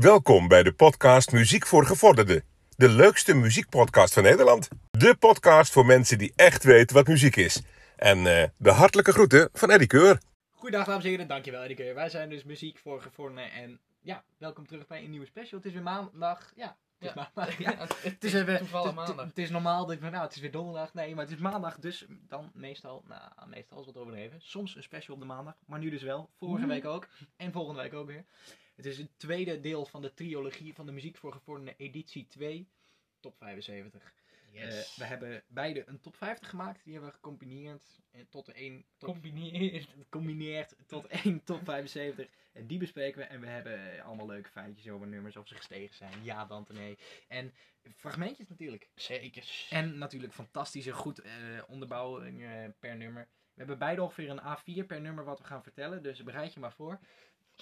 Welkom bij de podcast Muziek voor Gevorderden. De leukste muziekpodcast van Nederland. De podcast voor mensen die echt weten wat muziek is. En eh, de hartelijke groeten van Eddie Keur. Goedendag dames en heren, dankjewel Eddie Keur. Wij zijn dus muziek voor gevorderden en ja, welkom terug bij een nieuwe special. Het is weer maandag, ja, het is Ja. maandag. Ja. het is even toevallig het- het- maandag. Het is normaal, dat ik van, nou het is weer donderdag, nee, maar het is maandag, dus dan meestal, nou meestal is wat overdreven. Soms een special op de maandag, maar nu dus wel. Vorige week ook en volgende week ook weer. Het is het tweede deel van de triologie van de muziek voor gevorderden editie 2, top 75. Eh, we hebben beide een top 50 gemaakt, die hebben we gecombineerd en tot één top Combineerd. gecombineerd tot één top 75. En die bespreken we. En we hebben eh, allemaal leuke feitjes over nummers, of ze gestegen zijn. Ja, dan nee. En fragmentjes natuurlijk. Zeker. En natuurlijk fantastische, goed eh onderbouwing per nummer. We hebben beide ongeveer een A4 per nummer wat we gaan vertellen. Dus bereid je maar voor.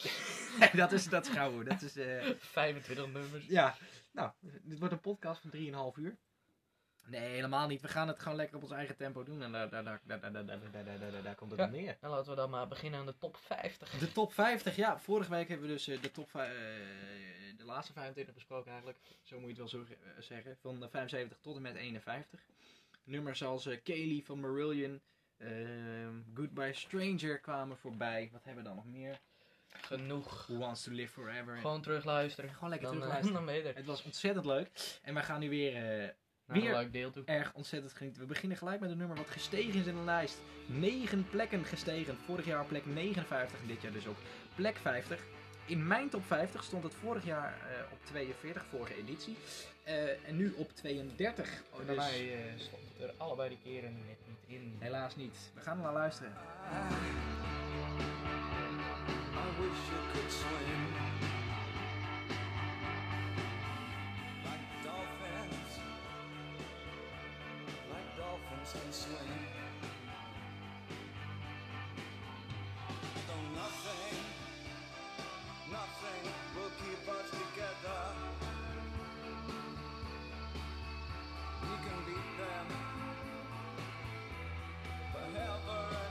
dat is, dat is gauw. Dat is, eh, 25 nummers. ja, nou, dit wordt een podcast van 3,5 uur. Nee, helemaal niet. We gaan het gewoon lekker op ons eigen tempo doen. En daar, daar, daar, daar, daar, daar, daar, daar, daar, komt het Ja. neer. Nou, laten we dan maar beginnen aan de top 50. De top 50, ja. Vorige week hebben we dus eh, de top eh, de laatste 25 besproken eigenlijk. Zo moet je het wel zo zeggen. Van de 75 tot en met 51. Nummers als eh Kaylee van Marillion, ehm, Goodbye Stranger kwamen voorbij. Wat hebben we dan nog meer? Genoeg. Who Wants to Live Forever. Gewoon terugluisteren. Gewoon lekker dan, eh, terugluisteren. Dan ben je er. Het was ontzettend leuk. En wij gaan nu weer eh, Naar weer een leuk deel toe. erg ontzettend genieten. We beginnen gelijk met een nummer wat gestegen is in de lijst. 9 plekken gestegen. Vorig jaar plek 59 en dit jaar dus op plek 50. In mijn top 50 stond het vorig jaar eh, op 42, vorige editie. Eh, en nu op 32. Oh, Bij dus mij eh, stond het er allebei de keren net niet in. helaas niet. We gaan er naar luisteren. I wish you could swim like dolphins, like dolphins can swim. Though nothing, nothing will keep us together. We can beat them forever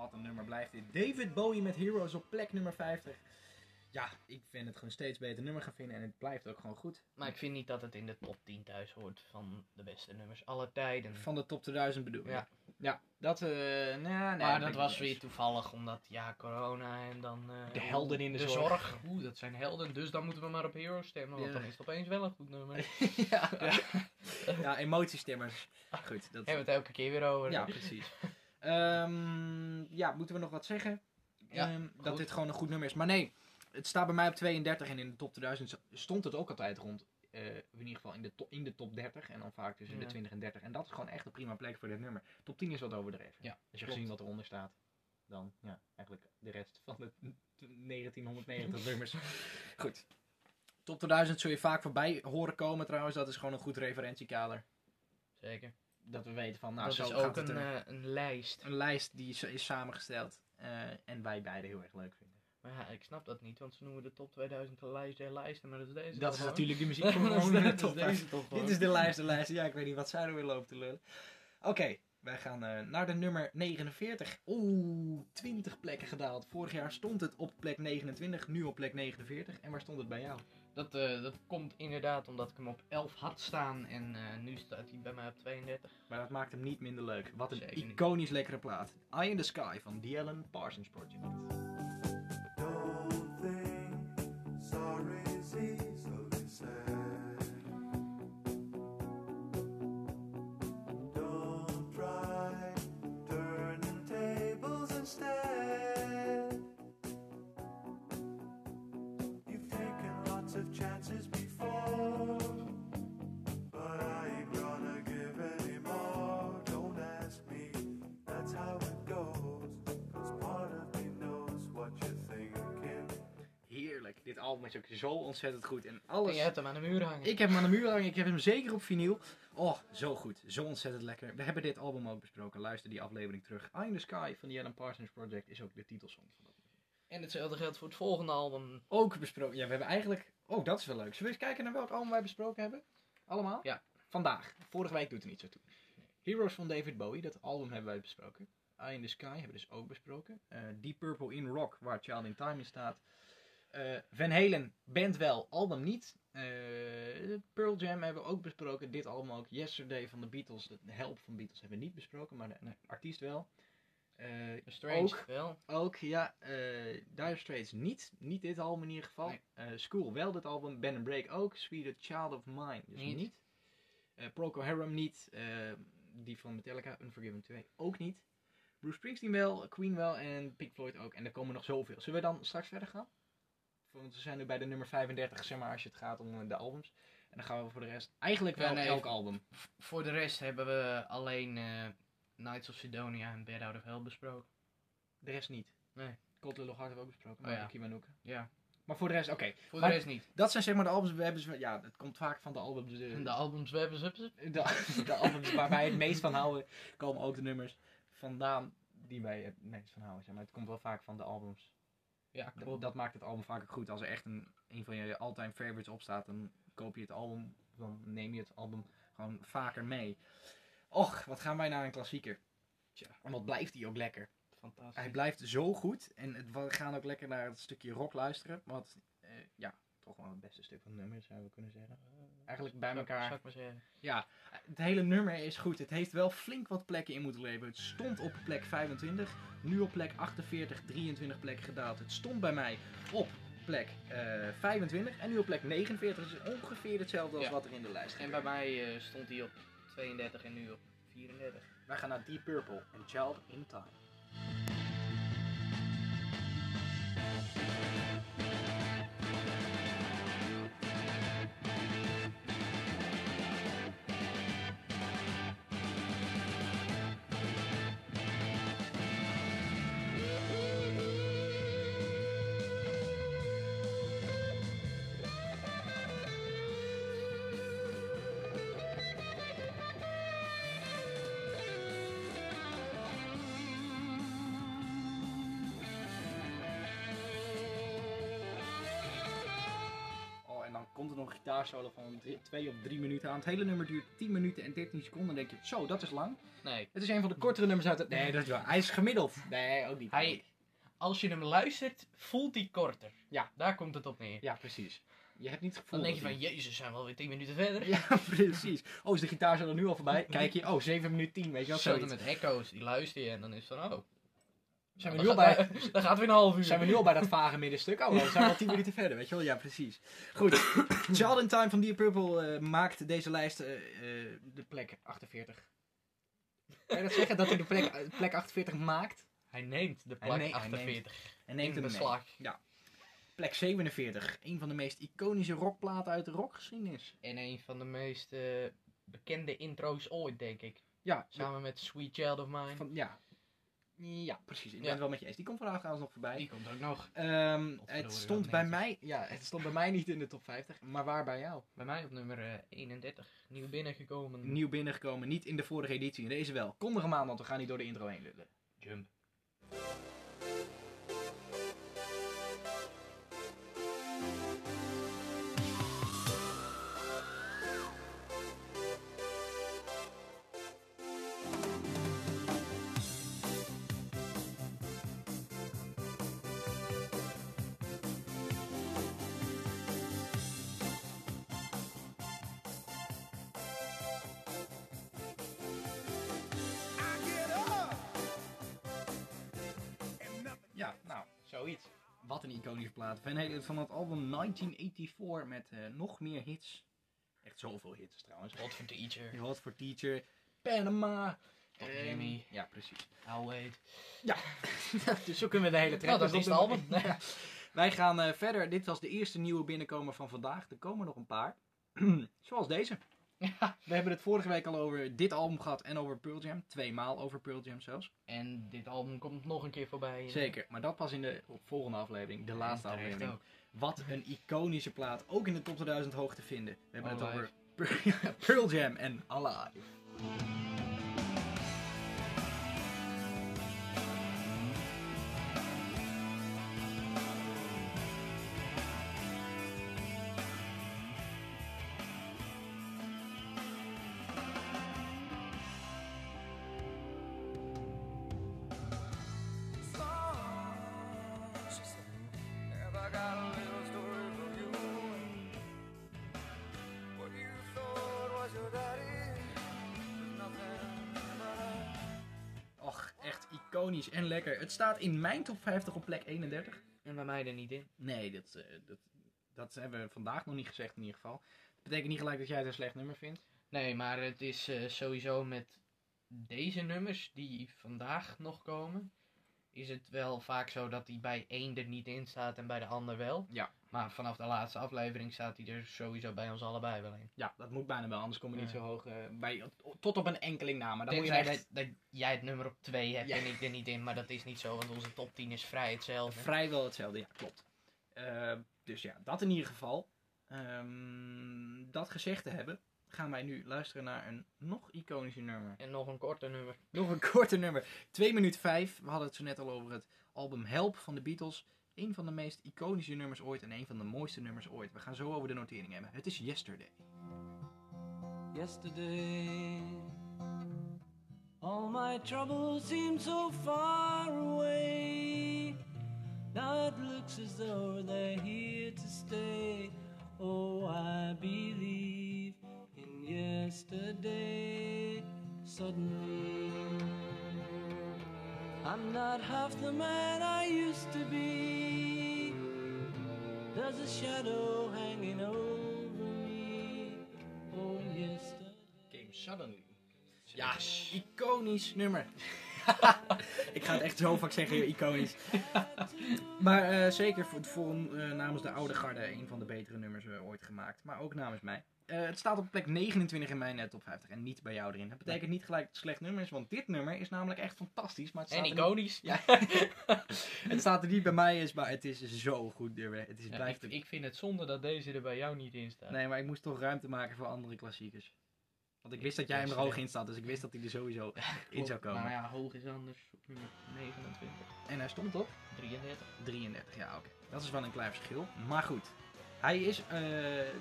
Wat een nummer blijft dit. David Bowie met Heroes op plek nummer 50. Ja, ik vind het gewoon steeds beter nummer gaan vinden en het blijft ook gewoon goed. Maar ik vind niet dat het in de top 10 thuis hoort van de beste nummers aller tijden. Van de top 2000 bedoel ik. Ja. Ja, dat, eh nee, nee. maar dat was weer toevallig omdat, ja, corona en dan... eh, De helden in de de zorg. zorg. Oeh, dat zijn helden, dus dan moeten we maar op Heroes stemmen, want Ja. dan is het opeens wel een goed nummer. ja. Ja. ja, emotiestemmers. Goed, dat... Hebben we het elke keer weer over. Ja, precies. Ehm, ja, moeten we nog wat zeggen? Ja, Ehm, dat dit gewoon een goed nummer is. Maar nee, het staat bij mij op 32 en in de top 2000 stond het ook altijd rond. eh, in ieder geval in de, to- in de top 30 en dan vaak tussen de Ja. 20 en 30. En dat is gewoon echt een prima plek voor dit nummer. Top 10 is wat overdreven. Ja, Als je klopt. gezien wat eronder staat, dan ja, eigenlijk de rest van de 1990 nummers. Goed. Top 2000 zul je vaak voorbij horen komen trouwens. Dat is gewoon een goed referentiekader. Zeker. Dat we weten van, nou, dat zo is gaat ook een, eh, een lijst. een lijst die is- is samengesteld eh, en wij beide heel erg leuk vinden. Maar ja, ik snap dat niet, want ze noemen de top 2000 de lijst der lijsten, maar dat is deze Dat is natuurlijk de muziek van de- top deze 5. toch gewoon? Dit is de lijst, de lijst. Ja, ik weet niet wat zij er weer loopt te lullen. Oké, wij gaan eh, naar de nummer 49. Oeh, 20 plekken gedaald. Vorig jaar stond het op plek 29, nu op plek 49. En waar stond het bij jou? Dat, eh, dat komt inderdaad omdat ik hem op 11 had staan en eh, nu staat hij bij mij op 32. Maar dat maakt hem niet minder leuk. Wat een Zeker niet. iconisch lekkere plaat. Eye in the Sky van The Alan Parsons Project. Don't think sorry Dit album is ook zo ontzettend goed. En En alles... je hebt hem aan de muur hangen. Ik heb hem aan de muur hangen. Ik heb hem zeker op vinyl. Oh, zo goed. Zo ontzettend lekker. We hebben dit album ook besproken. Luister die aflevering terug. Eye in the Sky van the Alan Parsons Project is ook de titelsong van dat. En hetzelfde geldt voor het volgende album. Ook besproken. Ja, we hebben eigenlijk... Oh, dat is wel leuk. Zullen we eens kijken naar welk album wij besproken hebben? Allemaal? Ja. Vandaag. Vorige week doet er niet zo toe. Heroes van David Bowie. Dat album hebben wij besproken. Eye in the Sky hebben we dus ook besproken. Eh, Deep Purple in Rock, waar Child in Time in staat. Eh, Van Halen, band wel, album niet. Eh, Pearl Jam hebben we ook besproken, dit album ook. Yesterday van de Beatles, de help van Beatles hebben we niet besproken, maar de, de artiest wel. Eh, The Strange Ook. wel. ook, ja. eh Dire Straits niet. Niet dit album in ieder geval. Nee. Eh, School wel dit album. Ben Break ook. Sweet Child of Mine dus niet. Niet. Eh, Procol Harum niet. Eh, die van Metallica, Unforgiven 2 ook niet. Bruce Springsteen wel. Queen wel. En Pink Floyd ook. En er komen nog zoveel. Zullen we dan straks verder gaan? Want we zijn nu bij de nummer 35, zeg maar, als je het gaat om eh, de albums. En dan gaan we voor de rest eigenlijk Ja, wel nee, elk album. Voor de rest hebben we alleen eh Knights of Sidonia en Bad Out of Hell besproken. De rest niet. Nee. Cold Little Heart hebben we ook besproken. Oh Maar ja. Kiwanuka. Ja. Maar voor de rest, oké. Voor Maar- de rest niet. Dat zijn zeg maar de albums. We hebben, ze- ja, het komt vaak van de albums. De, De albums, we hebben ze. de, de albums waar wij het meest van houden, komen ook de nummers vandaan die wij het meest van houden. Zeg maar. Het komt wel vaak van de albums. Ja, Dat, klopt. dat maakt het album vaak ook goed. Als er echt een, een van je all-time favorites op staat, dan koop je het album, dan neem je het album gewoon vaker mee. Och, wat gaan wij naar een klassieker. Tja. En wat blijft die ook lekker. Fantastisch. Hij blijft zo goed. En het, we gaan ook lekker naar het stukje rock luisteren. Wat, eh, ja, toch wel het beste stuk van het nummer, zouden we kunnen zeggen. Eigenlijk bij Zou elkaar. Zou ik maar zeggen. Ja, het hele nummer is goed. Het heeft wel flink wat plekken in moeten leveren. Het stond op plek 25, nu op plek 48, 23 plekken gedaald. Het stond bij mij op plek eh, 25 en nu op plek 49. Het is ongeveer hetzelfde als Ja. wat er in de lijst En bij mij eh, stond hij op 32 en nu op 34. Wij gaan naar Deep Purple en Child in Time. Nog een gitaarsolo van 2 of 3 minuten aan. Het hele nummer duurt 10 minuten en 13 seconden. Dan denk je, zo, dat is lang. Nee. Het is een van de kortere nummers uit het... Nee, dat is wel. Hij is gemiddeld. Nee, ook niet. Hij, als je hem luistert, voelt hij korter. Ja. Daar komt het op neer. Ja, precies. Je hebt niet het gevoel... Dan denk je van, jezus, zijn we alweer 10 minuten verder. Ja, precies. Oh, is de gitaarsolo nu al voorbij? Kijk je, oh, 7 minuten 10, weet je wel. Zoiets. met echo's, die luister je en dan is het van, oh. Zijn we nu al bij... Dan gaat weer een half uur. Zijn we nu al bij dat vage middenstuk? Oh, we zijn al 10 minuten verder, weet je wel? Ja, precies. Goed. Child in Time van Deep Purple eh, maakt deze lijst eh, eh, de plek 48. Kan je dat zeggen? Dat hij de plek, plek 48 maakt? Hij neemt de Hij plek neemt- hij 48 En neemt in hem mee. beslag. Plek 47. Een van de meest iconische rockplaten uit de rockgeschiedenis. En een van de meest bekende intro's ooit, denk ik. Ja, Samen met Sweet Child of Mine. van, ja. Ja, precies. Ik ben het wel met je eens. Die komt vandaag trouwens nog voorbij. Die komt ook nog. Ehm, het stond bij mij, ja, het stond bij mij niet in de top 50, maar waar bij jou? Bij mij op nummer eh, 31. Nieuw binnengekomen. Nieuw binnengekomen, niet in de vorige editie, in deze wel. Kondig hem aan, want we gaan niet door de intro heen lullen. Jump. Plaat. Van, het album 1984 met eh, nog meer hits. Echt zoveel hits trouwens. Hot for Teacher. Hot for Teacher, Panama. Top ehm, Jimmy. Ja, precies. I'll wait. dus zo kunnen we de hele track Nou, dat is het album. Ja. Wij gaan eh, verder. Dit was de eerste nieuwe binnenkomer van vandaag. Er komen nog een paar. Zoals deze. Ja. We hebben het vorige week al over dit album gehad en over Pearl Jam. Twee maal over Pearl Jam zelfs. En dit album komt nog een keer voorbij. eh, Zeker. Maar dat pas in de volgende aflevering. De laatste aflevering. ook. Wat een iconische plaat. Ook in de top 2000 hoog te vinden. We hebben het over Pearl Jam en Alive. Iconisch en lekker. Het staat in mijn top 50 op plek 31. En bij mij er niet in. Nee, dat, eh, dat, dat hebben we vandaag nog niet gezegd in ieder geval. Dat betekent niet gelijk dat jij het een slecht nummer vindt. Nee, maar het is eh, sowieso met deze nummers die vandaag nog komen, is het wel vaak zo dat die bij één er niet in staat en bij de ander wel. Ja. Maar vanaf de laatste aflevering staat die er sowieso bij ons allebei wel in. Ja, dat moet bijna wel, anders kom je niet zo hoog eh, bij, tot op een enkeling na. Maar dan moet je echt dat, dat jij het nummer op 2 hebt Ja. en ik er niet in, maar dat is niet zo, want onze top 10 is vrij hetzelfde. vrijwel hetzelfde. Ja, klopt. Eh, dus ja, dat in ieder geval. Ehm, dat gezegd te hebben, gaan wij nu luisteren naar een nog iconischer nummer. En nog een korte nummer. Nog een korte nummer. 2 minuten 5. We hadden het zo net al over het album Help van de Beatles. Een van de meest iconische nummers ooit en een van de mooiste nummers ooit. We gaan zo over de notering hebben. Het is Yesterday. yesterday. All my troubles seem so far away. Now it looks as though they're here to stay. Oh, I believe in yesterday. Suddenly, I'm not half the man I used to be. There's a shadow hanging over me. Oh, yesterday. Came Suddenly. Ja, iconisch nummer. ik ga het echt zo vaak zeggen, iconisch. maar eh, zeker voor, voor eh, namens de oude garde een van de betere nummers eh, ooit gemaakt. Maar ook namens mij. Het staat op plek 29 in mijn top 50 en niet bij jou erin. Dat betekent niet gelijk dat het een slecht nummer is, want dit nummer is namelijk echt fantastisch. Maar het staat En niet- iconisch. Ja. het staat er niet bij mij, is, maar het is zo goed. Het is, blijft ik vind het zonde dat deze er bij jou niet in staat. Nee, maar ik moest toch ruimte maken voor andere klassiekers. Want ik wist dat jij hem er hoog in staat, dus ik wist dat hij er sowieso in zou komen. Maar ja, hoog is anders op nummer 29. En hij stond op 33. 33, ja oké. Dat is wel een klein verschil. Maar goed, hij is eh,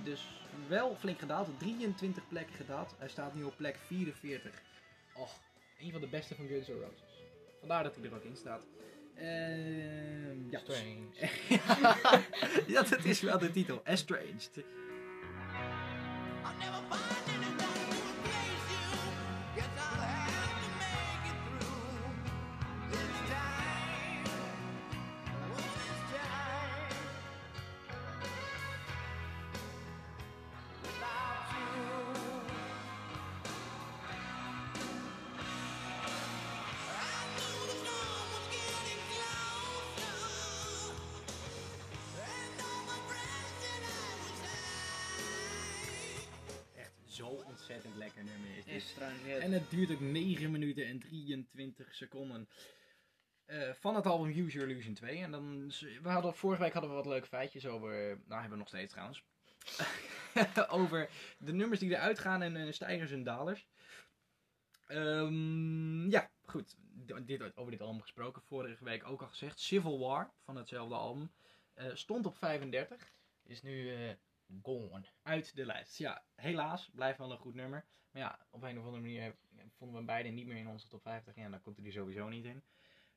dus wel flink gedaald. 23 plekken gedaald. Hij staat nu op plek 44. Och, een van de beste van Guns N' Roses. Vandaar dat hij er ook in staat. Ehm ja. Strange. ja, dat is wel de titel. Estranged. Ontzettend lekker nummer is dit. Is trouwens En het duurt ook 9 minuten en 23 seconden. Eh, van het album Use Your Illusion 2. En dan, we hadden, vorige week hadden we wat leuke feitjes over. Nou, hebben we nog steeds trouwens. over de nummers die eruit gaan en eh, stijgers en dalers. Ehm, ja, goed. D- Dit, over dit album gesproken. Vorige week ook al gezegd. Civil War van hetzelfde album. eh, stond op 35 is nu gone. uit de lijst. Ja, helaas. Blijft wel een goed nummer. Maar ja, op een of andere manier vonden we hem beide niet meer in onze top 50. Ja, dan komt hij er sowieso niet in.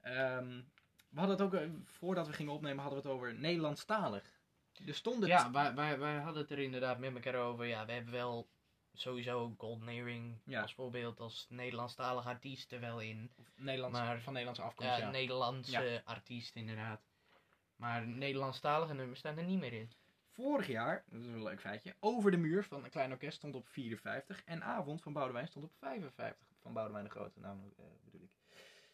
Ehm, we hadden het ook, eh, voordat we gingen opnemen, hadden we het over Nederlandstalig. Er stonden Ja, wij, wij, wij hadden het er inderdaad met elkaar over. Ja, we hebben wel sowieso Golden Earring Ja. als voorbeeld als Nederlandstalige artiest er wel in. Nederlands, maar- van Nederlandse afkomst. Ja, Nederlandse artiest inderdaad. Maar Nederlandstalige nummers staan er niet meer in. Vorig jaar, dat is een leuk feitje, Over de Muur van een klein orkest stond op 54. En Avond van Boudewijn stond op 55. Van Boudewijn de Grote, namelijk eh, bedoel ik.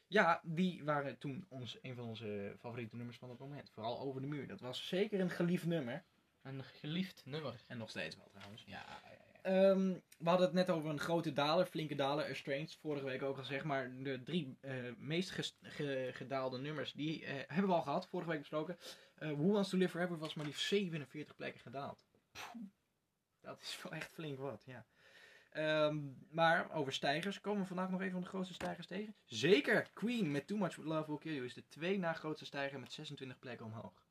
Ja, die waren toen ons, een van onze favoriete nummers van het moment. Vooral Over de Muur. Dat was zeker een geliefd nummer. Een geliefd nummer. En nog steeds wel trouwens. Ja, Ehm, we hadden het net over een grote daler, flinke daler, Estranged, vorige week ook al gezegd. Maar de drie eh, meest gedaalde nummers, die eh, hebben we al gehad, vorige week besproken. Eh Who Wants to Live Forever was maar liefst 47 plekken gedaald. Dat is wel echt flink wat, ja. Ehm, maar over stijgers, komen we vandaag nog even van de grootste stijgers tegen? Zeker! Queen met Too Much Love Will Kill You is de twee na grootste stijger met 26 plekken omhoog.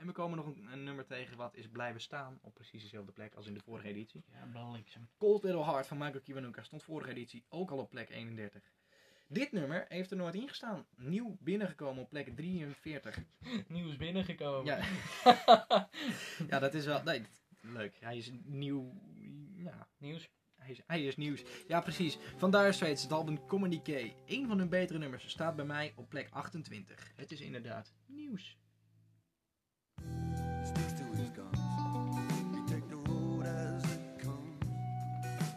En we komen nog een, een nummer tegen wat is blijven staan op precies dezelfde plek als in de vorige editie. ja bliksem. Cold Little Heart van Michael Kiwanuka stond vorige editie ook al op plek 31. Dit nummer heeft er nooit in gestaan. Nieuw binnengekomen op plek 43. Nieuws binnengekomen. Ja, ja dat is wel... Nee, leuk. Hij is nieuw... Ja, Nieuws. Hij is, hij is nieuws. Ja, precies. Van Dire Straits, het album Communique. Een van hun betere nummers staat bij mij op plek 28. Het is inderdaad nieuws. Sticks to his guns. You take the road as it comes.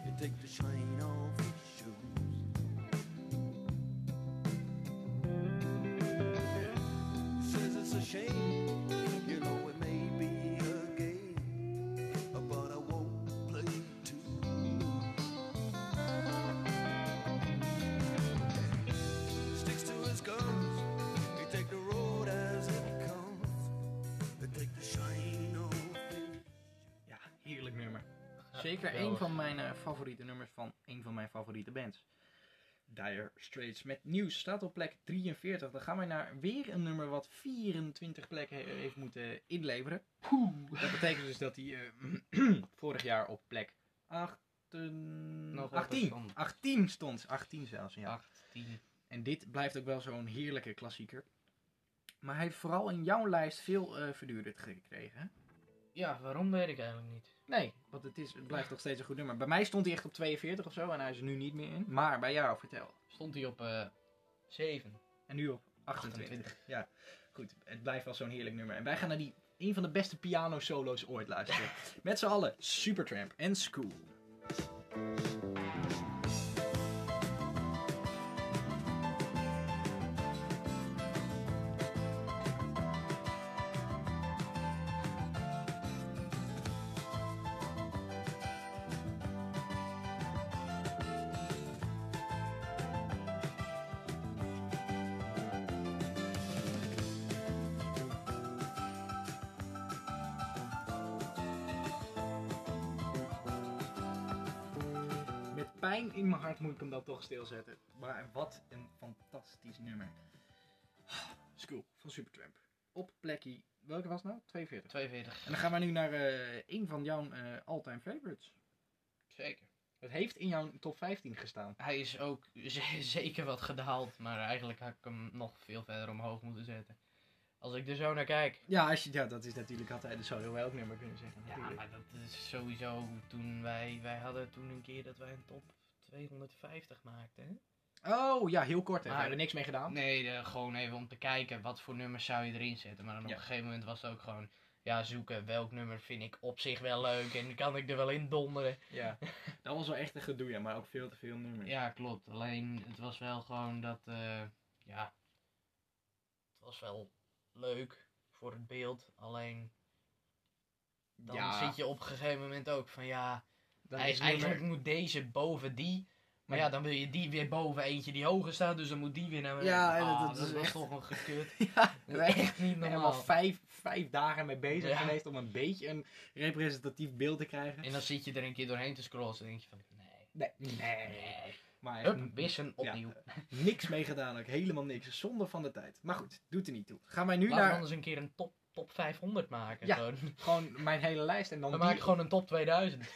You take the shine Zeker een geweldig. van mijn eh, favoriete nummers van een van mijn favoriete bands. Dire Straits met nieuws staat op plek 43. Dan gaan wij naar weer een nummer wat 24 plekken he- heeft moeten inleveren. Dat betekent dus dat hij eh, vorig jaar op plek 8, Nog altijd 18, stond. 18 stond. 18 zelfs, ja. 18. En dit blijft ook wel zo'n heerlijke klassieker. Maar hij heeft vooral in jouw lijst veel eh verduurderd gekregen. Ja, waarom weet ik eigenlijk niet. Nee, want het, is, het blijft nog steeds een goed nummer. Bij mij stond hij echt op 42 of zo en hij is er nu niet meer in. Maar bij jou, vertel. Stond hij op eh 7. En nu op 28. 28. Ja, goed. Het blijft wel zo'n heerlijk nummer. En wij gaan naar die een van de beste piano solo's ooit luisteren. Met z'n allen Supertramp en School. Pijn in mijn hart moet ik hem dan toch stilzetten. Maar wat een fantastisch nummer. School van Supertramp. Op plekje, welke was het nou? 42. 42. En dan gaan we nu naar eh een van jouw eh all-time favorites. Zeker. Het heeft in jouw top 15 gestaan. Hij is ook zeker wat gedaald, maar eigenlijk had ik hem nog veel verder omhoog moeten zetten. Als ik er zo naar kijk. Ja, als je, ja dat is natuurlijk altijd een solo welk nummer kunnen zeggen. Ja, natuurlijk. maar dat is sowieso toen wij, wij hadden toen een keer dat wij een top 250 maakten. hè? Oh ja, heel kort. Hè. We Maar- hebben er niks mee gedaan. Nee, gewoon even om te kijken wat voor nummers zou je erin zetten. Maar dan op Ja. een gegeven moment was het ook gewoon, ja, zoeken welk nummer vind ik op zich wel leuk en kan ik er wel in donderen. Ja, dat was wel echt een gedoe, ja, maar ook veel te veel nummers. Ja, klopt. Alleen het was wel gewoon dat, eh, ja, het was wel leuk voor het beeld. Alleen dan Ja, zit je op een gegeven moment ook van, ja, dan is eigenlijk moet deze boven die. Maar Ja. dan wil je die weer boven eentje die hoger staat, dus dan moet die weer naar beneden. Ja, en dat- Ah, dat dat is was echt- toch een gekut. Ja, Dat is echt niet ben er normaal. al vijf, vijf dagen mee bezig Ja. geweest om een beetje een representatief beeld te krijgen. En dan zit je er een keer doorheen te scrollen en denk je van, nee. Nee, nee. nee. Maar Hup, wissen, ja, opnieuw. niks mee gedaan ook, helemaal niks. Zonde van de tijd. Maar goed, doet er niet toe. Gaan wij nu Laten we naar anders een keer een top, top 500 maken. Ja. Gewoon. gewoon mijn hele lijst en dan We die- maken gewoon een top 2000.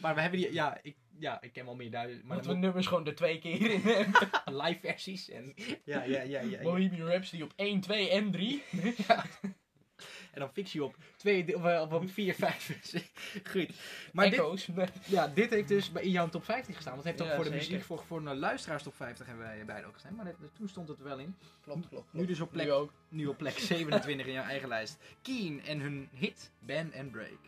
Maar we hebben die, ja, ik, ja, ik ken wel meer duizend, maar we nummers gewoon er twee keer in hebben. live versies en ja, ja, ja, ja. ja. Bohemian Rhapsody op 1, 2 en 3. En dan fix je op twee, of, eh, op een vier, vijf. Goed. Maar dit, Echo's. ja, dit heeft dus bij- jouw top 50 gestaan. Want het heeft ook Ja, voor de zeker. muziek, voor, voor de luisteraars top 50 hebben wij beide ook gestaan. Maar dit- toen stond het wel in. Klopt, klopt. Nu dus op plek Nu ook. Nu op plek 27 in jouw eigen lijst. Keen en hun hit Band and Break.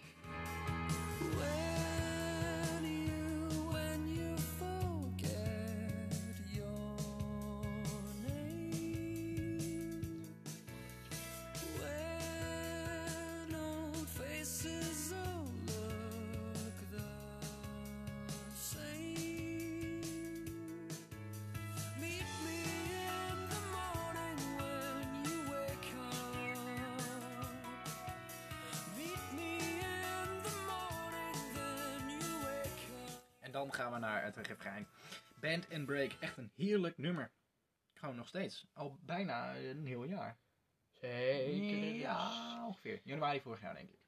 Band and Break, echt een heerlijk nummer. Gewoon nog steeds. Al bijna een heel jaar. Zeker. Ja, ongeveer. Januari vorig jaar, denk ik.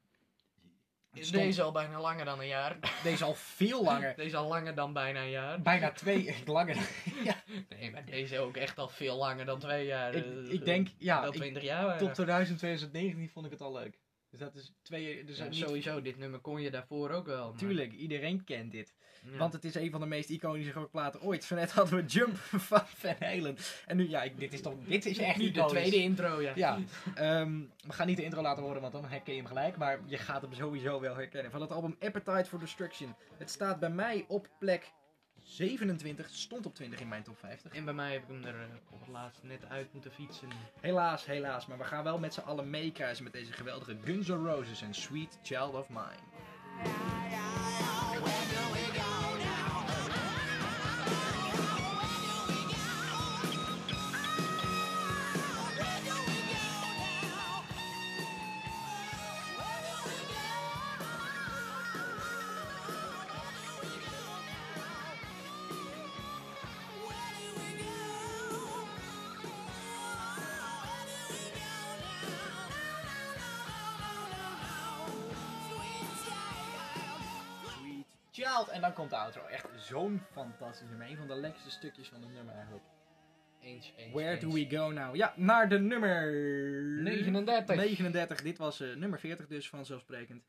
Is stond- deze al bijna langer dan een jaar? deze al veel langer. Deze al langer dan bijna een jaar? Bijna twee, echt langer. ja, Nee, maar deze ook echt al veel langer dan twee jaar. ik, ik denk, ja, wel ik, 20 jaar bijna. tot 2000, 2019 vond ik het al leuk. Dus dat is twee... Dus Ja, niet- sowieso, dit nummer kon je daarvoor ook wel. maar- Tuurlijk, iedereen kent dit. Ja. Want het is een van de meest iconische rockplaten ooit. Zo net hadden we Jump van Van Halen. En nu, ja, ik- dit is toch... Dit is echt nu de tweede intro, ja. Ja, ehm, we gaan niet de intro laten horen, want dan herken je hem gelijk. Maar je gaat hem sowieso wel herkennen. Van het album Appetite for Destruction. Het staat bij mij op plek 27. Stond op 20 in mijn top 50. En bij mij heb ik hem er eh, op het laatst net uit moeten fietsen. Helaas, helaas. Maar we gaan wel met z'n allen meekruisen met deze geweldige Guns N' Roses en Sweet Child of Mine. Child. En dan komt de outro. Echt zo'n fantastisch nummer. Een van de lekkerste stukjes van het nummer eigenlijk. Eens, eens, Where eens. do we go now? Ja, naar de nummer 39. 39. Dit was eh, nummer 40 dus, vanzelfsprekend.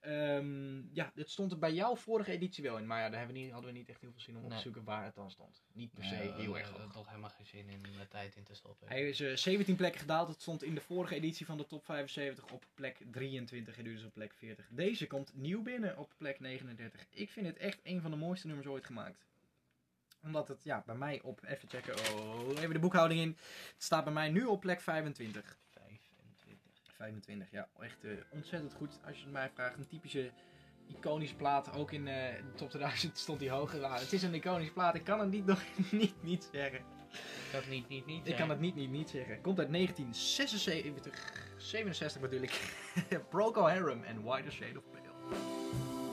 Ehm, ja, dit stond er bij jouw vorige editie wel in. Maar ja, daar hebben we niet, hadden we niet echt heel veel zin om op te zoeken waar het dan stond. Niet per se Nee, heel erg hoog. toch helemaal geen zin in er tijd in te stoppen. Hij is eh, 17 plekken gedaald. Het stond in de vorige editie van de top 75 op plek 23 en nu dus op plek 40. Deze komt nieuw binnen op plek 39. Ik vind het echt een van de mooiste nummers ooit gemaakt. Omdat het ja, bij mij op, even checken, oh, even de boekhouding in. Het staat bij mij nu op plek 25. 25. 25, ja, echt eh, ontzettend goed. Als je het mij vraagt, een typische iconische plaat. Ook in eh, de top 2000 stond hij hoger. Nou, het is een iconische plaat. Ik kan het niet, nog niet, niet zeggen. Ik kan het niet, niet, niet Ik kan het niet, niet, niet zeggen. Komt uit 1976, 67 bedoel ik. Procol Harum en Whiter Shade of Pale.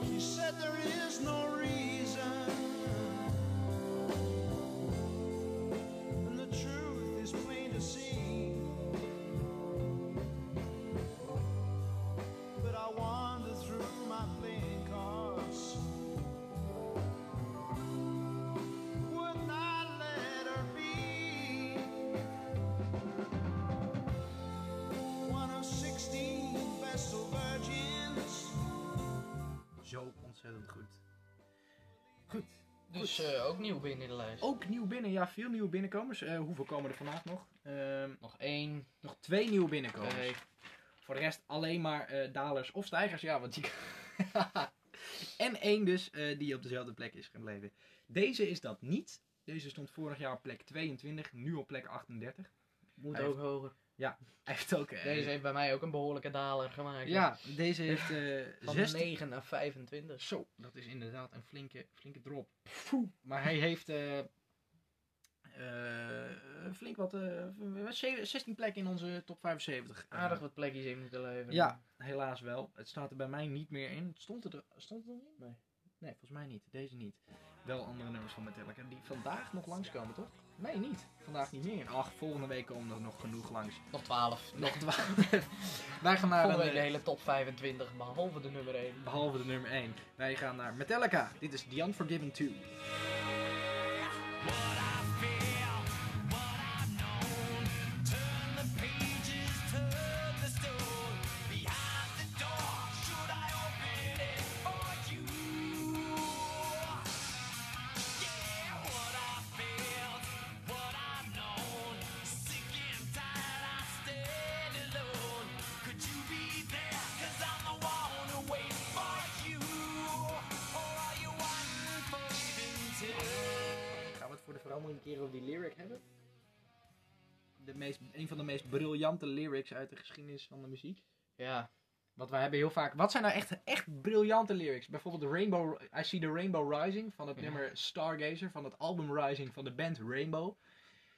She said there is no reason. Dus eh, ook nieuw binnen de lijst. Ook nieuw binnen, ja, veel nieuwe binnenkomers. Eh, hoeveel komen er vandaag nog? Ehm, Nog één, nog twee nieuwe binnenkomers. twee. Voor de rest alleen maar eh, dalers of stijgers, ja, want die... en één dus, eh, die op dezelfde plek is gebleven. Deze is dat niet. Deze stond vorig jaar op plek 22, nu op plek 38. Moet Hij ook hoger. Hij heeft ook... Deze heeft bij mij ook een behoorlijke daler gemaakt. Ja, deze heeft eh Van 16... 9 naar 25. Zo, dat is inderdaad een flinke, flinke drop. Maar hij heeft eh, eh, flink wat, eh, 16 plekken in onze top 75. Aardig wat plekjes in moeten leveren. Ja, helaas wel. Het staat er bij mij niet meer in. Stond het er, stond het erin? Nee. Nee, volgens mij niet. Deze niet. Wel andere nummers van Metallica die vandaag nog langskomen, toch? Nee, niet. Vandaag niet meer. Ach, volgende week komen er nog genoeg langs. Nog 12. Nog twaalf. Wij gaan naar Volgende een, de eh, hele top 25, behalve de nummer 1. Behalve de nummer 1. Wij gaan naar Metallica. Dit is The Unforgiven 2. Over die lyric hebben? De meest, een van de meest briljante lyrics uit de geschiedenis van de muziek. Ja, Wat wij hebben heel vaak. Wat zijn nou echt, echt briljante lyrics? Bijvoorbeeld de Rainbow, I See the Rainbow Rising van het Ja. nummer Stargazer van het album Rising van de band Rainbow.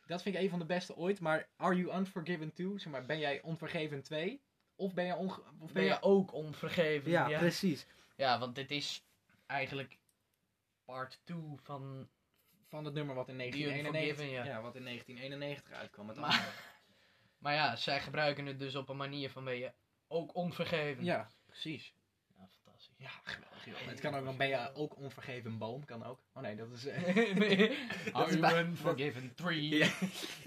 Dat vind ik een van de beste ooit. Maar Are You Unforgiven 2? Zeg maar, ben jij onvergeven 2? Of ben je, onge of ben je ook onvergeven? Ja, ja. precies. Ja, want dit is eigenlijk part 2 van... Van het nummer wat in The 1991, Unforgiven, ja. wat in 1991 uitkwam. Het Maar-. Maar ja, zij gebruiken het dus op een manier van ben je ook onvergeven. ja, precies. Ja, fantastisch. Ja, geweldig. joh. Het kan ook nog, ben je ook onvergeven boom, kan ook. Oh nee, dat is... eh, Are you unforgiven tree? Ja.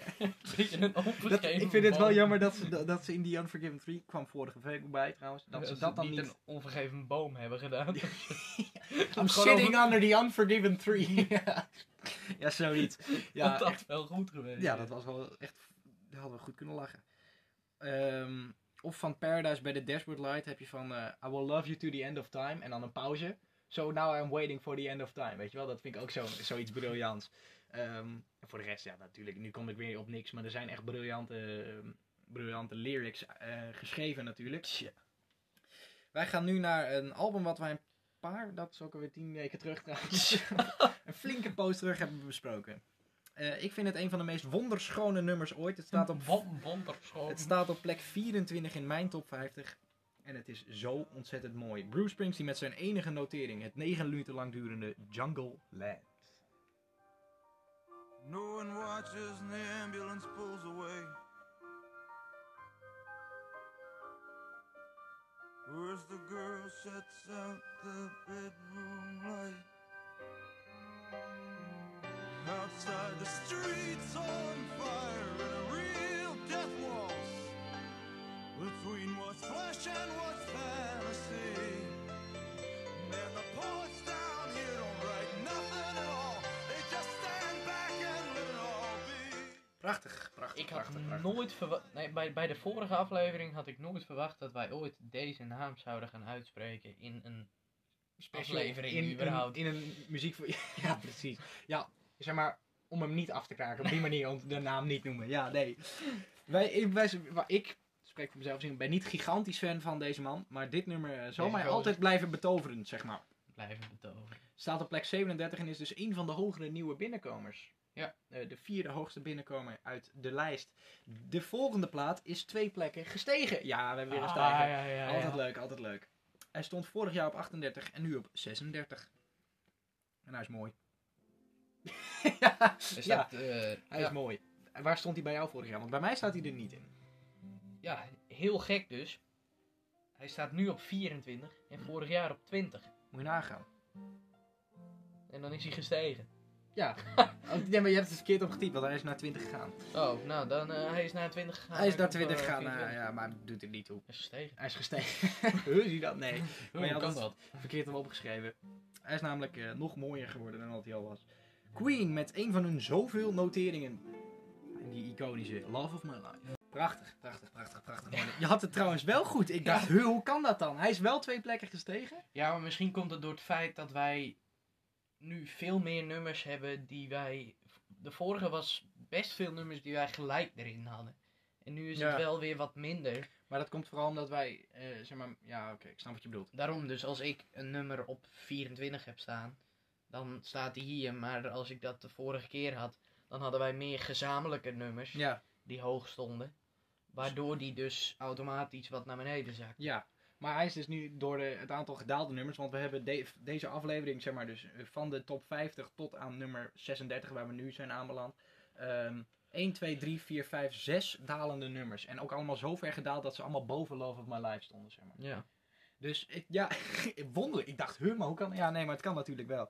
Beetje een dat, onvergeven ik vind het wel jammer dat ze, dat ze in die Unforgiven 3, kwam vorige week ook bij trouwens, dat ze dat dan niet een onvergeven boom hebben gedaan. I'm sitting over- under the Unforgiven 3. ja. Ja, zoiets. Ja, dat echt- wel goed geweest. ja, dat was wel echt... Daar hadden we goed kunnen lachen. Ehm, of van Paradise bij de Dashboard Light heb je van eh, I will love you to the end of time en dan een pauze. So now I'm waiting for the end of time. Weet je wel, dat vind ik ook zo, zoiets briljants. Ehm, voor de rest, ja, natuurlijk, nu kom ik weer op niks, maar er zijn echt briljante, ehm, briljante lyrics eh, geschreven natuurlijk. Wij gaan nu naar een album wat wij een paar, dat is ook alweer tien weken terug trouwens, een flinke post terug hebben besproken. Eh, ik vind het een van de meest wonderschone nummers ooit. Het staat op wonderschoon. het staat op plek 24 in mijn top 50. En het is zo ontzettend mooi. Bruce Springsteen met zijn enige notering. Het 9 minuten lang durende Jungle Land. No one watches and the ambulance pulls away. Where's the girl shuts out the bedroom light? Outside the streets on fire and a real death waltz between what's flesh and what's Prachtig, prachtig, Ik had prachtig, prachtig. nooit verwacht. Nee, bij, bij de vorige aflevering had ik nooit verwacht dat wij ooit deze naam zouden gaan uitspreken in een aflevering in, überhaupt. In, in een muziek voor... Ja, precies. Ja, zeg maar, om hem niet af te kraken. Op die manier, om de naam niet noemen. Ja, nee. Wij, ik, wij, waar ik spreek voor mezelf, ik ben niet gigantisch fan van deze man. Maar dit nummer eh, zal mij altijd blijven betoveren, zeg maar. Blijven betoveren. Staat op plek 37 en is dus een van de hogere nieuwe binnenkomers. Ja. Eh, de vierde hoogste binnenkomer uit de lijst. De volgende plaat is twee plekken gestegen. Ja, we hebben weer een stijger. ja, ja, ja, altijd leuk, altijd leuk. Hij stond vorig jaar op 38 en nu op 36. En hij is mooi. ja, staat, eh, hij is mooi. En waar stond hij bij jou vorig jaar? Want bij mij staat hij er niet in. ja, heel gek dus. Hij staat nu op 24 en vorig jaar op 20. Moet je nagaan. En dan is hij gestegen. Ja, nee, maar je hebt het verkeerd opgetypt, want hij is naar 20 gegaan. Oh, nou, dan eh, hij is naar 20 gegaan. hij is naar komt, 20 eh, gegaan, 24. ja, maar doet er niet toe. Hij is gestegen. Hij is gestegen. Hoe zie je dat? Nee. Hoe je kan dat? verkeerd hem opgeschreven. Hij is namelijk eh, nog mooier geworden dan wat hij al was. Queen met een van hun zoveel noteringen. En die iconische Love of My Life. Prachtig, prachtig, prachtig, prachtig. Je had het trouwens wel goed. Ik dacht, "Huh, hoe kan dat dan? Hij is wel twee plekken gestegen. Ja, maar misschien komt het door het feit dat wij nu veel meer nummers hebben die wij... De vorige was best veel nummers die wij gelijk erin hadden. En nu is Ja. het wel weer wat minder. Maar dat komt vooral omdat wij, eh, zeg maar, ja oké, ik snap wat je bedoelt. Daarom dus als ik een nummer op 24 heb staan, dan staat die hier. Maar als ik dat de vorige keer had, dan hadden wij meer gezamenlijke nummers Ja, die hoog stonden. Waardoor die dus automatisch wat naar beneden zakt. ja. Maar hij is dus nu door de, het aantal gedaalde nummers, want we hebben de- deze aflevering, zeg maar, dus eh, van de top 50 tot aan nummer 36, waar we nu zijn aanbeland. Ehm 1, 2, 3, 4, 5, 6 dalende nummers. En ook allemaal zo ver gedaald dat ze allemaal boven Love of My Life stonden, zeg maar. Ja. Dus ik, ja, wonderlijk. Ik dacht, huh, maar hoe kan... Ja, nee, maar het kan natuurlijk wel.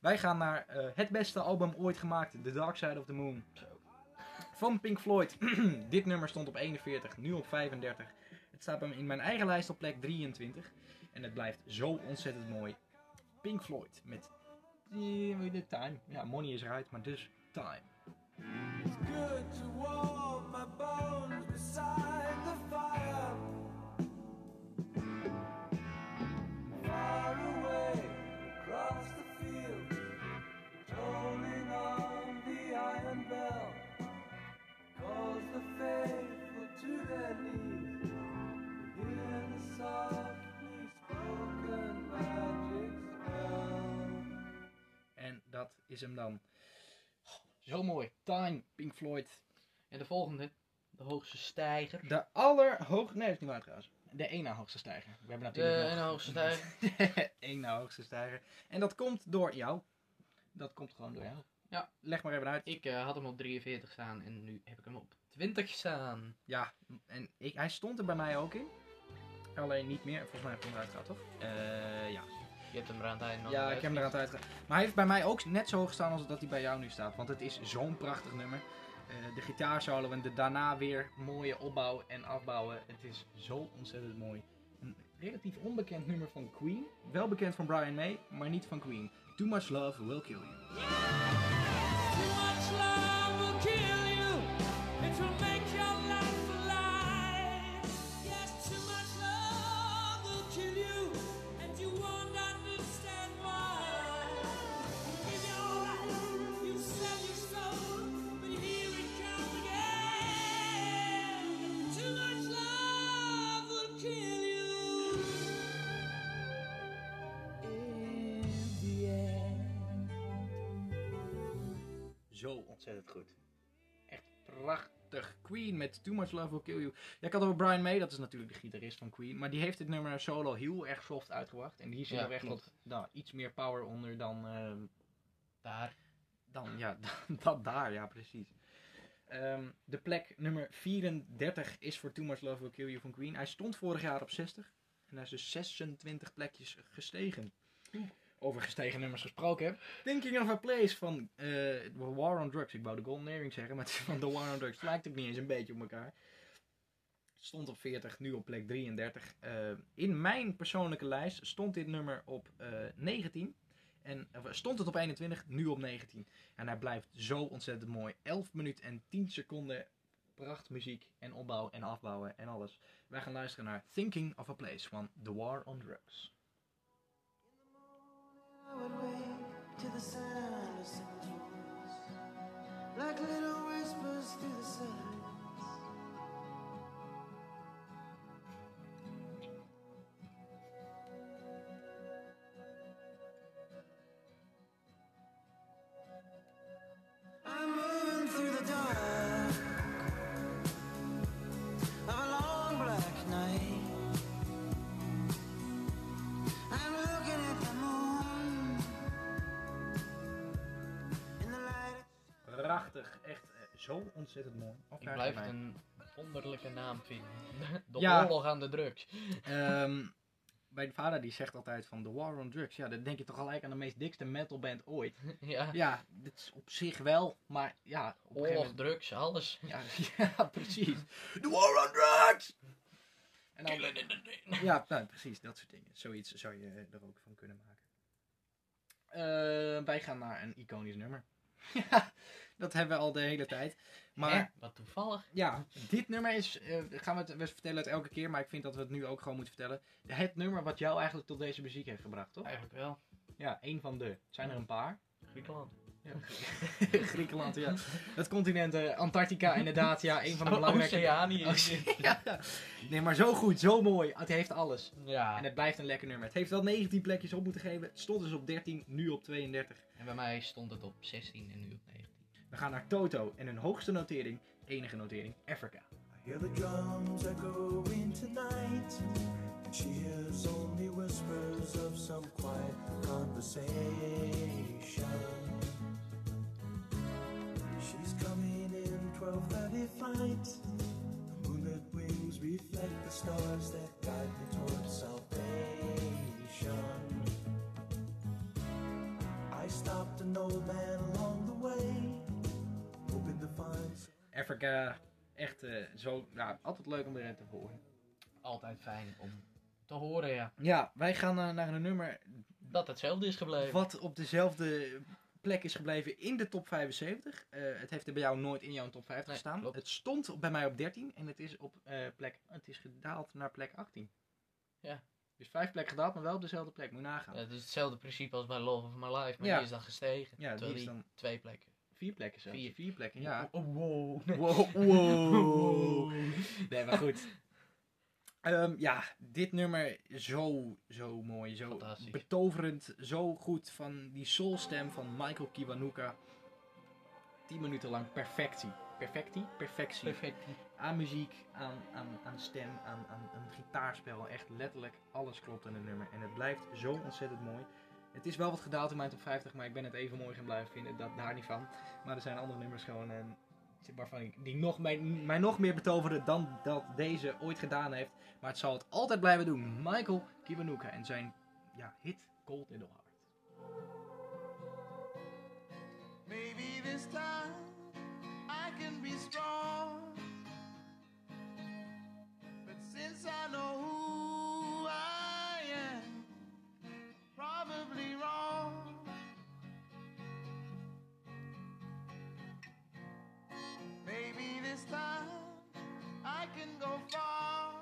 Wij gaan naar eh, het beste album ooit gemaakt, The Dark Side of the Moon. Van Pink Floyd. Dit nummer stond op 41, nu op 35. Het staat me in mijn eigen lijst op plek 23. En het blijft zo ontzettend mooi. Pink Floyd met eh, de Time. Ja, Money is eruit, maar dus Time. It's good to warm my bones beside the fire. Far away across the field, tolling on the iron bell, calls the faithful to their knees. Is hem dan. Zo mooi. Time, Pink Floyd. En de volgende, de hoogste stijger. De allerhoog... Nee, dat is niet waar trouwens. De één na hoogste stijger. We hebben De natuurlijk ene nog... hoogste stijger. Eén na hoogste stijger. En dat komt door jou. Dat komt gewoon door jou. Ja. Leg maar even uit. Ik eh, had hem op 43 staan en nu heb ik hem op 20 staan. Ja, en ik, hij stond er bij mij ook in. Alleen niet meer. Volgens mij heb ik hem eruit gehad, toch? Eh, ja. Je hebt hem er aan het einde nog Ja, ik heb hem er aan het uitgegaan. Maar hij heeft bij mij ook net zo hoog gestaan als dat hij bij jou nu staat. Want het is zo'n prachtig nummer. Eh, de gitaarsolo en de daarna weer mooie opbouw en afbouwen. Het is zo ontzettend mooi. Een relatief onbekend nummer van Queen. Wel bekend van Brian May, maar niet van Queen. Too Much Love Will Kill You. Too much love will kill you. Ontzettend goed. Echt prachtig. Queen met Too Much Love Will Kill You. Ja, ik had over Brian May, dat is natuurlijk de gitarist van Queen. Maar die heeft dit nummer solo heel erg soft uitgebracht. En die zit Ja, er echt wat, nou, iets meer power onder dan, ehm, Daar. dan ja, dat daar, ja precies. Ehm, de plek nummer 34 is voor Too Much Love Will Kill You van Queen. Hij stond vorig jaar op 60. En hij is dus 26 plekjes gestegen. Over gestegen nummers gesproken. heb. Thinking of a Place van eh, The War on Drugs. Ik wou de Golden Earring zeggen, maar van The War on Drugs. Het lijkt ook niet eens een beetje op elkaar. Stond op 40, nu op plek 33. Eh, in mijn persoonlijke lijst stond dit nummer op eh, 19. En of, stond het op 21, nu op 19. En hij blijft zo ontzettend mooi. 11 minuten en 10 seconden prachtmuziek en opbouw en afbouwen en alles. Wij gaan luisteren naar Thinking of a Place van The War on Drugs. Like little whispers through the silence. Zo ontzettend mooi. Ik blijf bij een wonderlijke naam vinden. De Ja. oorlog aan de drugs. Ehm, mijn vader die zegt altijd van The War on Drugs. Ja, dan denk je toch gelijk aan de meest dikste metalband ooit. ja. Ja, dit is op zich wel, maar ja, op Oorlog, moment... drugs, alles. Ja, ja, precies. The War on Drugs! En dan, ja, nou, precies, dat soort dingen. Zoiets zou je er ook van kunnen maken. Eh, wij gaan naar een iconisch nummer. dat hebben we al de hele tijd. Maar Hè? Wat toevallig. ja, dit nummer is, eh, gaan we, het, we vertellen het elke keer, maar ik vind dat we het nu ook gewoon moeten vertellen. Het nummer wat jou eigenlijk tot deze muziek heeft gebracht, toch? Eigenlijk wel. Ja, één van de. Zijn er een paar. Griekenland. Ja. Griekenland, ja. Het continent, eh, Antarctica inderdaad, ja, een van de belangrijke... Oceanië. ja. Nee, maar zo goed, zo mooi. Het heeft alles. Ja. En het blijft een lekker nummer. Het heeft wel 19 plekjes op moeten geven. Het stond dus op 13, nu op 32. En bij mij stond het op 16 en nu op 19. We gaan naar Toto en hun hoogste notering, enige notering, Africa. I hear the drums echoing tonight. And she hears only whispers of some quiet conversation. She's coming in 12:30 flight. The moonlit wings reflect the stars that guide me towards salvation. I stopped an old man along the way, Africa, echt eh, zo, ja, altijd leuk om erin te horen. Altijd fijn om te horen, ja. Ja, wij gaan eh, naar een nummer Dat hetzelfde is gebleven. wat op dezelfde plek is gebleven in de top 75. Eh, het heeft er bij jou nooit in jouw top 50 Nee, gestaan. klopt. Het stond bij mij op 13 en het is, op, plek, het is gedaald naar plek 18. Ja. Dus vijf plekken gedaald, maar wel op dezelfde plek. Moet je nagaan. Ja, het is hetzelfde principe als bij Love of My Life, maar Ja. die is dan gestegen. Ja, die is dan- twee plekken. Vier plekken zelfs. Vier. Vier plekken, ja. Oh, wow. Wow, wow. Nee, maar goed. Ehm, ja, dit nummer zo, zo mooi, zo betoverend, zo goed van die soulstem van Michael Kiwanuka. 10 minuten lang perfectie. Perfectie? Perfectie. Perfect. Aan muziek, aan, aan, aan stem, aan, aan een gitaarspel. Echt letterlijk alles klopt in het nummer. En het blijft zo ontzettend mooi. Het is wel wat gedaald in mijn top 50, maar ik ben het even mooi gaan blijven vinden. Dat daar niet van. Maar er zijn andere nummers gewoon en die nog, mij, mij nog meer betoverde dan dat deze ooit gedaan heeft. Maar het zal het altijd blijven doen. Michael Kiwanuka en zijn ja, hit Cold in the Heart. Maybe this time I can be strong. But since I know who can go far.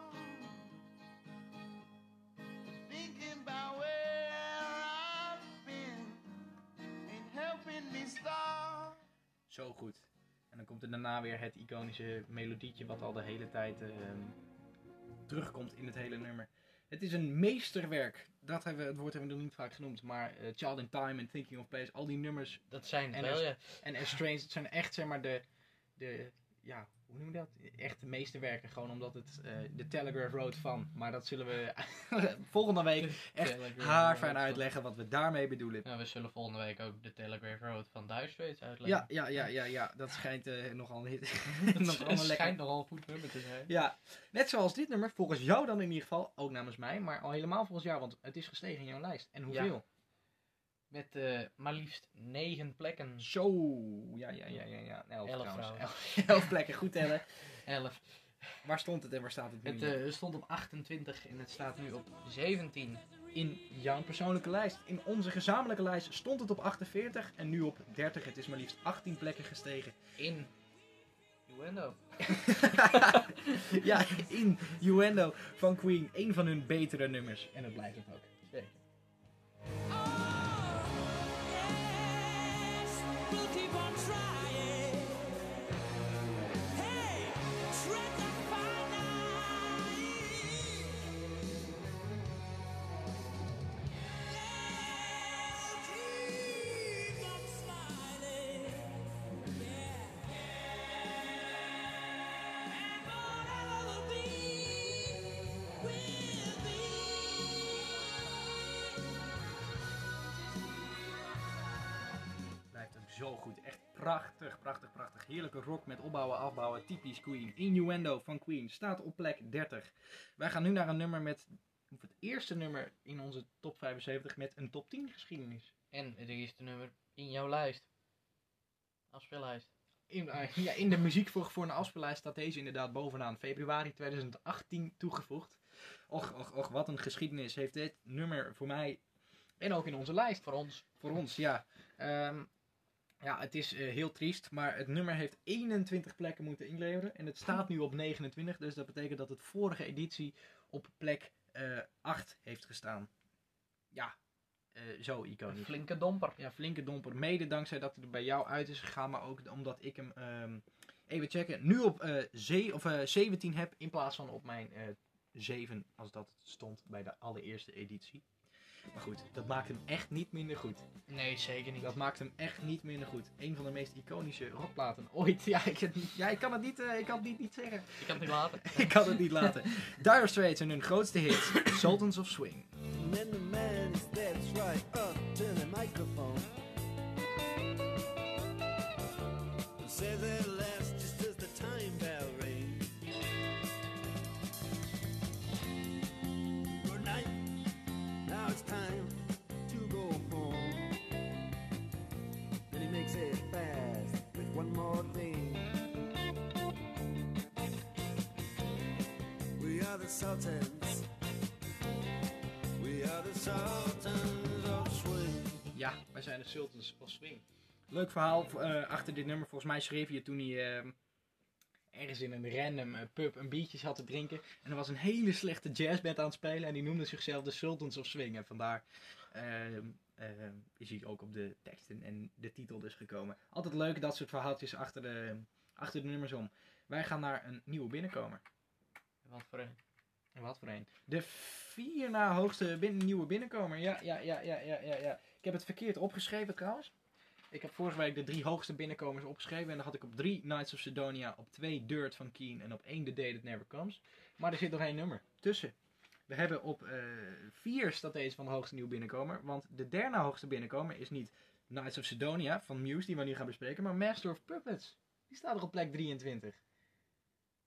Thinking about where I've been helping me start. Zo goed. En dan komt er daarna weer het iconische melodietje wat al de hele tijd ehm, terugkomt in het hele nummer. Het is een meesterwerk. Dat hebben we, het woord hebben we nog niet vaak genoemd. Maar eh, Child in Time en Thinking of Place, al die nummers Dat zijn het En wel, ja. en Estranged, het zijn echt zeg maar de, de ja, hoe noem je dat? Echt de meesterwerken. Gewoon omdat het eh, de Telegraph Road van. Maar dat zullen we volgende week echt haarfijn Road. uitleggen wat we daarmee bedoelen. Nou, we zullen volgende week ook de Telegraph Road van Straits uitleggen. Ja, ja, ja, ja, ja. Dat schijnt eh, nogal, Het nogal een lekker schijnt nogal een goed nummer te zijn. Ja, net zoals dit nummer, volgens jou dan in ieder geval, ook namens mij, maar al helemaal volgens jou, want het is gestegen in jouw lijst. En hoeveel? Met eh, maar liefst negen plekken. Zo, ja, ja, ja, ja, ja. Elf, Elf trouwens. Elf, elf plekken, goed tellen. Elf. Waar stond het en waar staat het nu? Het eh, stond op 28 en het staat nu op 17. in jouw persoonlijke lijst. In onze gezamenlijke lijst stond het op 48 en nu op 30. Het is maar liefst 18 plekken gestegen. In Innuendo. ja, in Uendo van Queen. Een van hun betere nummers. En dat blijft het ook. Keep on trying. Afbouwen. Typisch Queen. Innuendo van Queen staat op plek 30. Wij gaan nu naar een nummer met... Het eerste nummer in onze top 75 met een top 10 geschiedenis. En het eerste nummer in jouw lijst. Afspeellijst. In, eh, ja, in de muziek voor, voor een afspeellijst staat deze inderdaad bovenaan. Februari 2018 toegevoegd. Och, och, och, wat een geschiedenis heeft dit nummer voor mij. En ook in onze lijst. Voor ons. Voor ons, ja. Ehm, ja, het is eh, heel triest, maar het nummer heeft 21 plekken moeten inleveren. En het staat nu op 29, dus dat betekent dat het vorige editie op plek eh 8 heeft gestaan. Ja, eh, zo Een iconisch. flinke domper. Ja, flinke domper. Mede dankzij dat hij er bij jou uit is gegaan, maar ook omdat ik hem, ehm, even checken, nu op eh, ze- of, eh, 17 heb in plaats van op mijn eh 7 als dat stond bij de allereerste editie. Maar goed, dat maakt hem echt niet minder goed. Nee, zeker niet. Dat maakt hem echt niet minder goed. Een van de meest iconische rockplaten ooit. Ja, ik, ja, ik kan het niet, eh, ik kan het niet, niet zeggen. Ik kan het niet laten. ik kan het niet laten. Dire Straits en hun grootste hit, Sultans of Swing. Man to man, is that's right. Up to the microphone. Says the Sultans. We are the Sultans of Swing. Ja, wij zijn de Sultans of Swing. Leuk verhaal eh, achter dit nummer. Volgens mij schreef je toen hij eh, ergens in een random eh, pub een biertje zat te drinken. En er was een hele slechte jazzband aan het spelen. En die noemde zichzelf de Sultans of Swing. En vandaar ehm, ehm, is hij ook op de teksten en de titel dus gekomen. Altijd leuk dat soort verhaaltjes achter de, achter de nummers om. Wij gaan naar een nieuwe binnenkomer. Wat voor een. Wat voor een? De vier na hoogste binnen, nieuwe binnenkomer. Ja, ja, ja, ja, ja, ja, ja. Ik heb het verkeerd opgeschreven trouwens. Ik heb vorige week de drie hoogste binnenkomers opgeschreven. En dan had ik op drie Knights of Sidonia, op twee Dirt van Keen en op één The Day That Never Comes. Maar er zit nog één nummer tussen. We hebben op eh, vier staat deze van de hoogste nieuwe binnenkomer. Want de derde hoogste binnenkomer is niet Knights of Sidonia van Muse, die we nu gaan bespreken, maar Master of Puppets. Die staat er op plek 23.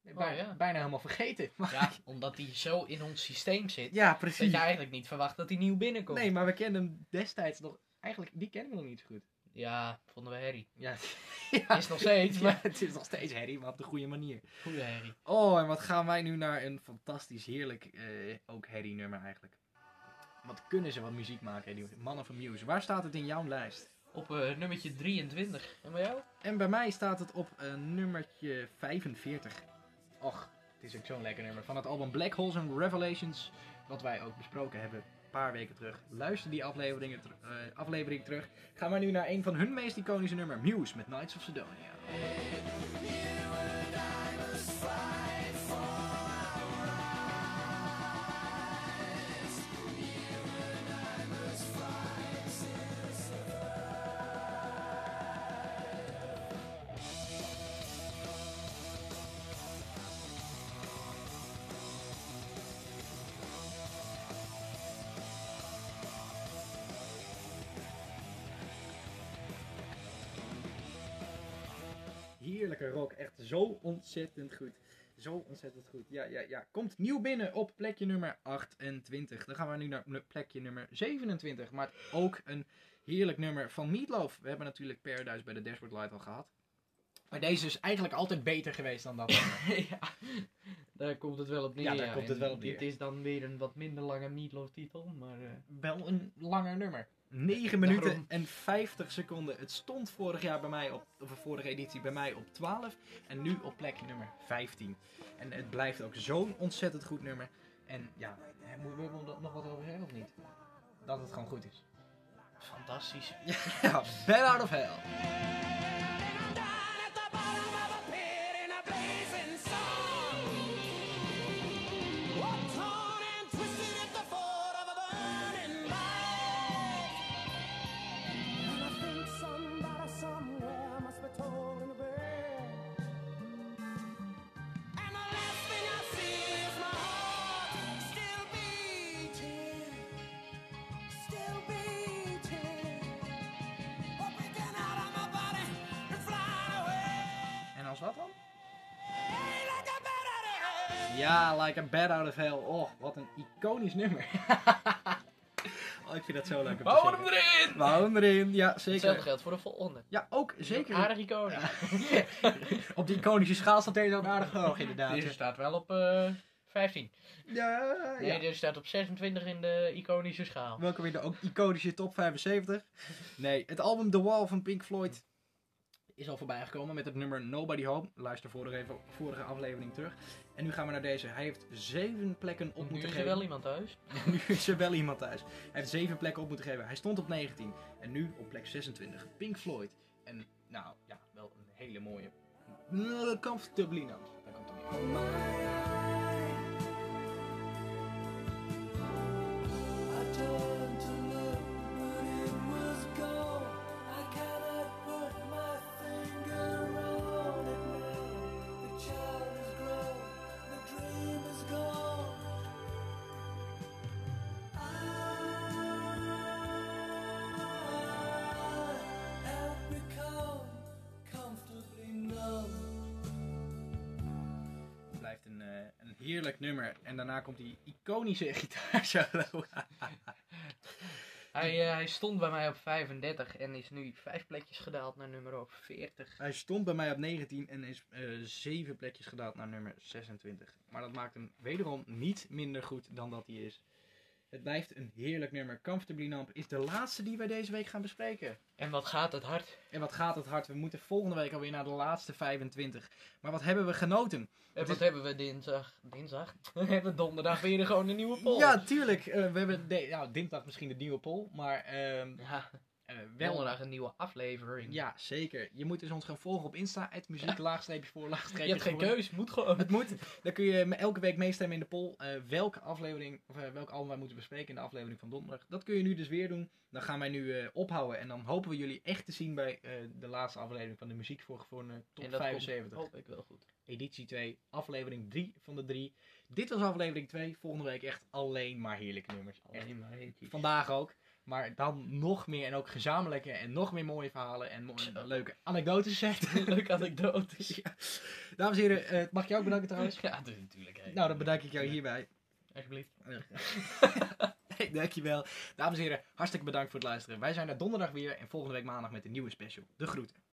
Nee, Oh, bijna, ja. bijna helemaal vergeten. Maar- Ja, omdat die zo in ons systeem zit. ja, Dat precies. je eigenlijk niet verwacht dat hij nieuw binnenkomt. Nee, maar we kenden hem destijds nog... Eigenlijk, die kennen we nog niet zo goed. Ja, vonden we herrie. Ja, ja. Is nog steeds, Ja, maar het is nog steeds Harry, maar op de goede manier. goede herrie. Oh, en wat gaan wij nu naar een fantastisch, heerlijk, eh, ook Harry nummer eigenlijk. Wat kunnen ze wat muziek maken, die mannen van Muse. Waar staat het in jouw lijst? Op eh, nummertje 23. En bij jou? En bij mij staat het op eh, nummertje 45. Och, het is ook zo'n lekker nummer. Van het album Black Holes and Revelations, wat wij ook besproken hebben een paar weken terug. Luister die afleveringen ter- eh, aflevering terug. Gaan we nu naar een van hun meest iconische nummer, Muse met Knights of Sidonia. Heerlijke rock, echt zo ontzettend goed. Zo ontzettend goed. Ja, ja, ja. Komt nieuw binnen op plekje nummer 28. Dan gaan we nu naar plekje nummer 27. Maar ook een heerlijk nummer van Meatloaf. We hebben natuurlijk Paradise bij de Dashboard Light al gehad. Maar deze is eigenlijk altijd beter geweest dan dat. ja, daar komt het wel op neer. Ja, daar komt het wel op Dit neer. is dan weer een wat minder lange Meatloaf titel, maar... eh, Wel een langer nummer. 9 minuten Daarom. en 50 seconden. Het stond vorig jaar bij mij op, of de vorige editie bij mij op 12 en nu op plek nummer 15. En het blijft ook zo'n ontzettend goed nummer. En ja, moeten we er nog wat over zeggen of niet? Dat het gewoon goed is. fantastisch. Ja, Bad Out of Hell. Ja, Like a Bad Out of Hell. Oh, wat een iconisch nummer. oh, ik vind dat zo leuk Bouw hem erin! We houden hem erin, ja Hetzelfde zeker. geldt voor de volgende. Ja, ook zeker. Aardig iconisch. Op die iconische schaal staat deze ook aardig hoog inderdaad. Deze staat wel op eh 15. Ja, Nee, ja. deze staat op 26 in de iconische schaal. Welkom weer de ook iconische top 75. Nee, het album The Wall van Pink Floyd is al voorbij gekomen met het nummer Nobody Home. Luister vorige, even, vorige aflevering terug. En nu gaan we naar deze. Hij heeft zeven plekken op Nu moeten is er geven. wel iemand thuis. nu is er wel iemand thuis. Hij heeft zeven plekken op moeten geven. Hij stond op 19 en nu op plek 26. Pink Floyd. En nou, ja, wel een hele mooie. Comfortably. Daar komt. Heerlijk nummer. En daarna komt die iconische gitaarsolo. Hij, eh, hij stond bij mij op 35 en is nu vijf plekjes gedaald naar nummer 40. Hij stond bij mij op 19 en is eh, zeven plekjes gedaald naar nummer 26. Maar dat maakt hem wederom niet minder goed dan dat hij is. Het blijft een heerlijk nummer. Comfortably Numb is de laatste die wij deze week gaan bespreken. En wat gaat het hard? En wat gaat het hard. We moeten volgende week alweer naar de laatste 25. Maar wat hebben we genoten? En wat is- hebben we dinsdag? Dinsdag? We hebben donderdag weer gewoon een nieuwe poll. Ja, tuurlijk. Eh, we hebben de, nou, dinsdag misschien de nieuwe poll. Maar ehm Ja, donderdag een nieuwe aflevering. Ja, zeker. Je moet dus ons gaan volgen op Insta. Het muziek, laagstreepje voor, Je hebt geen voor. keus, moet gewoon. Het moet. Dan kun je elke week meestemmen in de poll. eh, welke aflevering, of eh, welk album wij moeten bespreken in de aflevering van donderdag. Dat kun je nu dus weer doen. Dan gaan wij nu eh, ophouden. En dan hopen we jullie echt te zien bij eh, de laatste aflevering van de muziek voor, voor een top En dat 75. komt, hoop ik wel goed. Editie 2, aflevering 3 van de 3. Dit was aflevering 2. Volgende week echt alleen maar heerlijke nummers. Alleen maar hitjes. Vandaag ook. Maar dan nog meer en ook gezamenlijke en nog meer mooie verhalen en mo- leuke anekdotes zegt. Leuke anekdotes. Ja. Dames en heren, eh, mag ik jou ook bedanken trouwens? Ja, dus natuurlijk. Nou, dan bedank ik jou hierbij. Alsjeblieft. Hey, dankjewel. Dames en heren, hartstikke bedankt voor het luisteren. Wij zijn er donderdag weer en volgende week maandag met een nieuwe special. De groeten.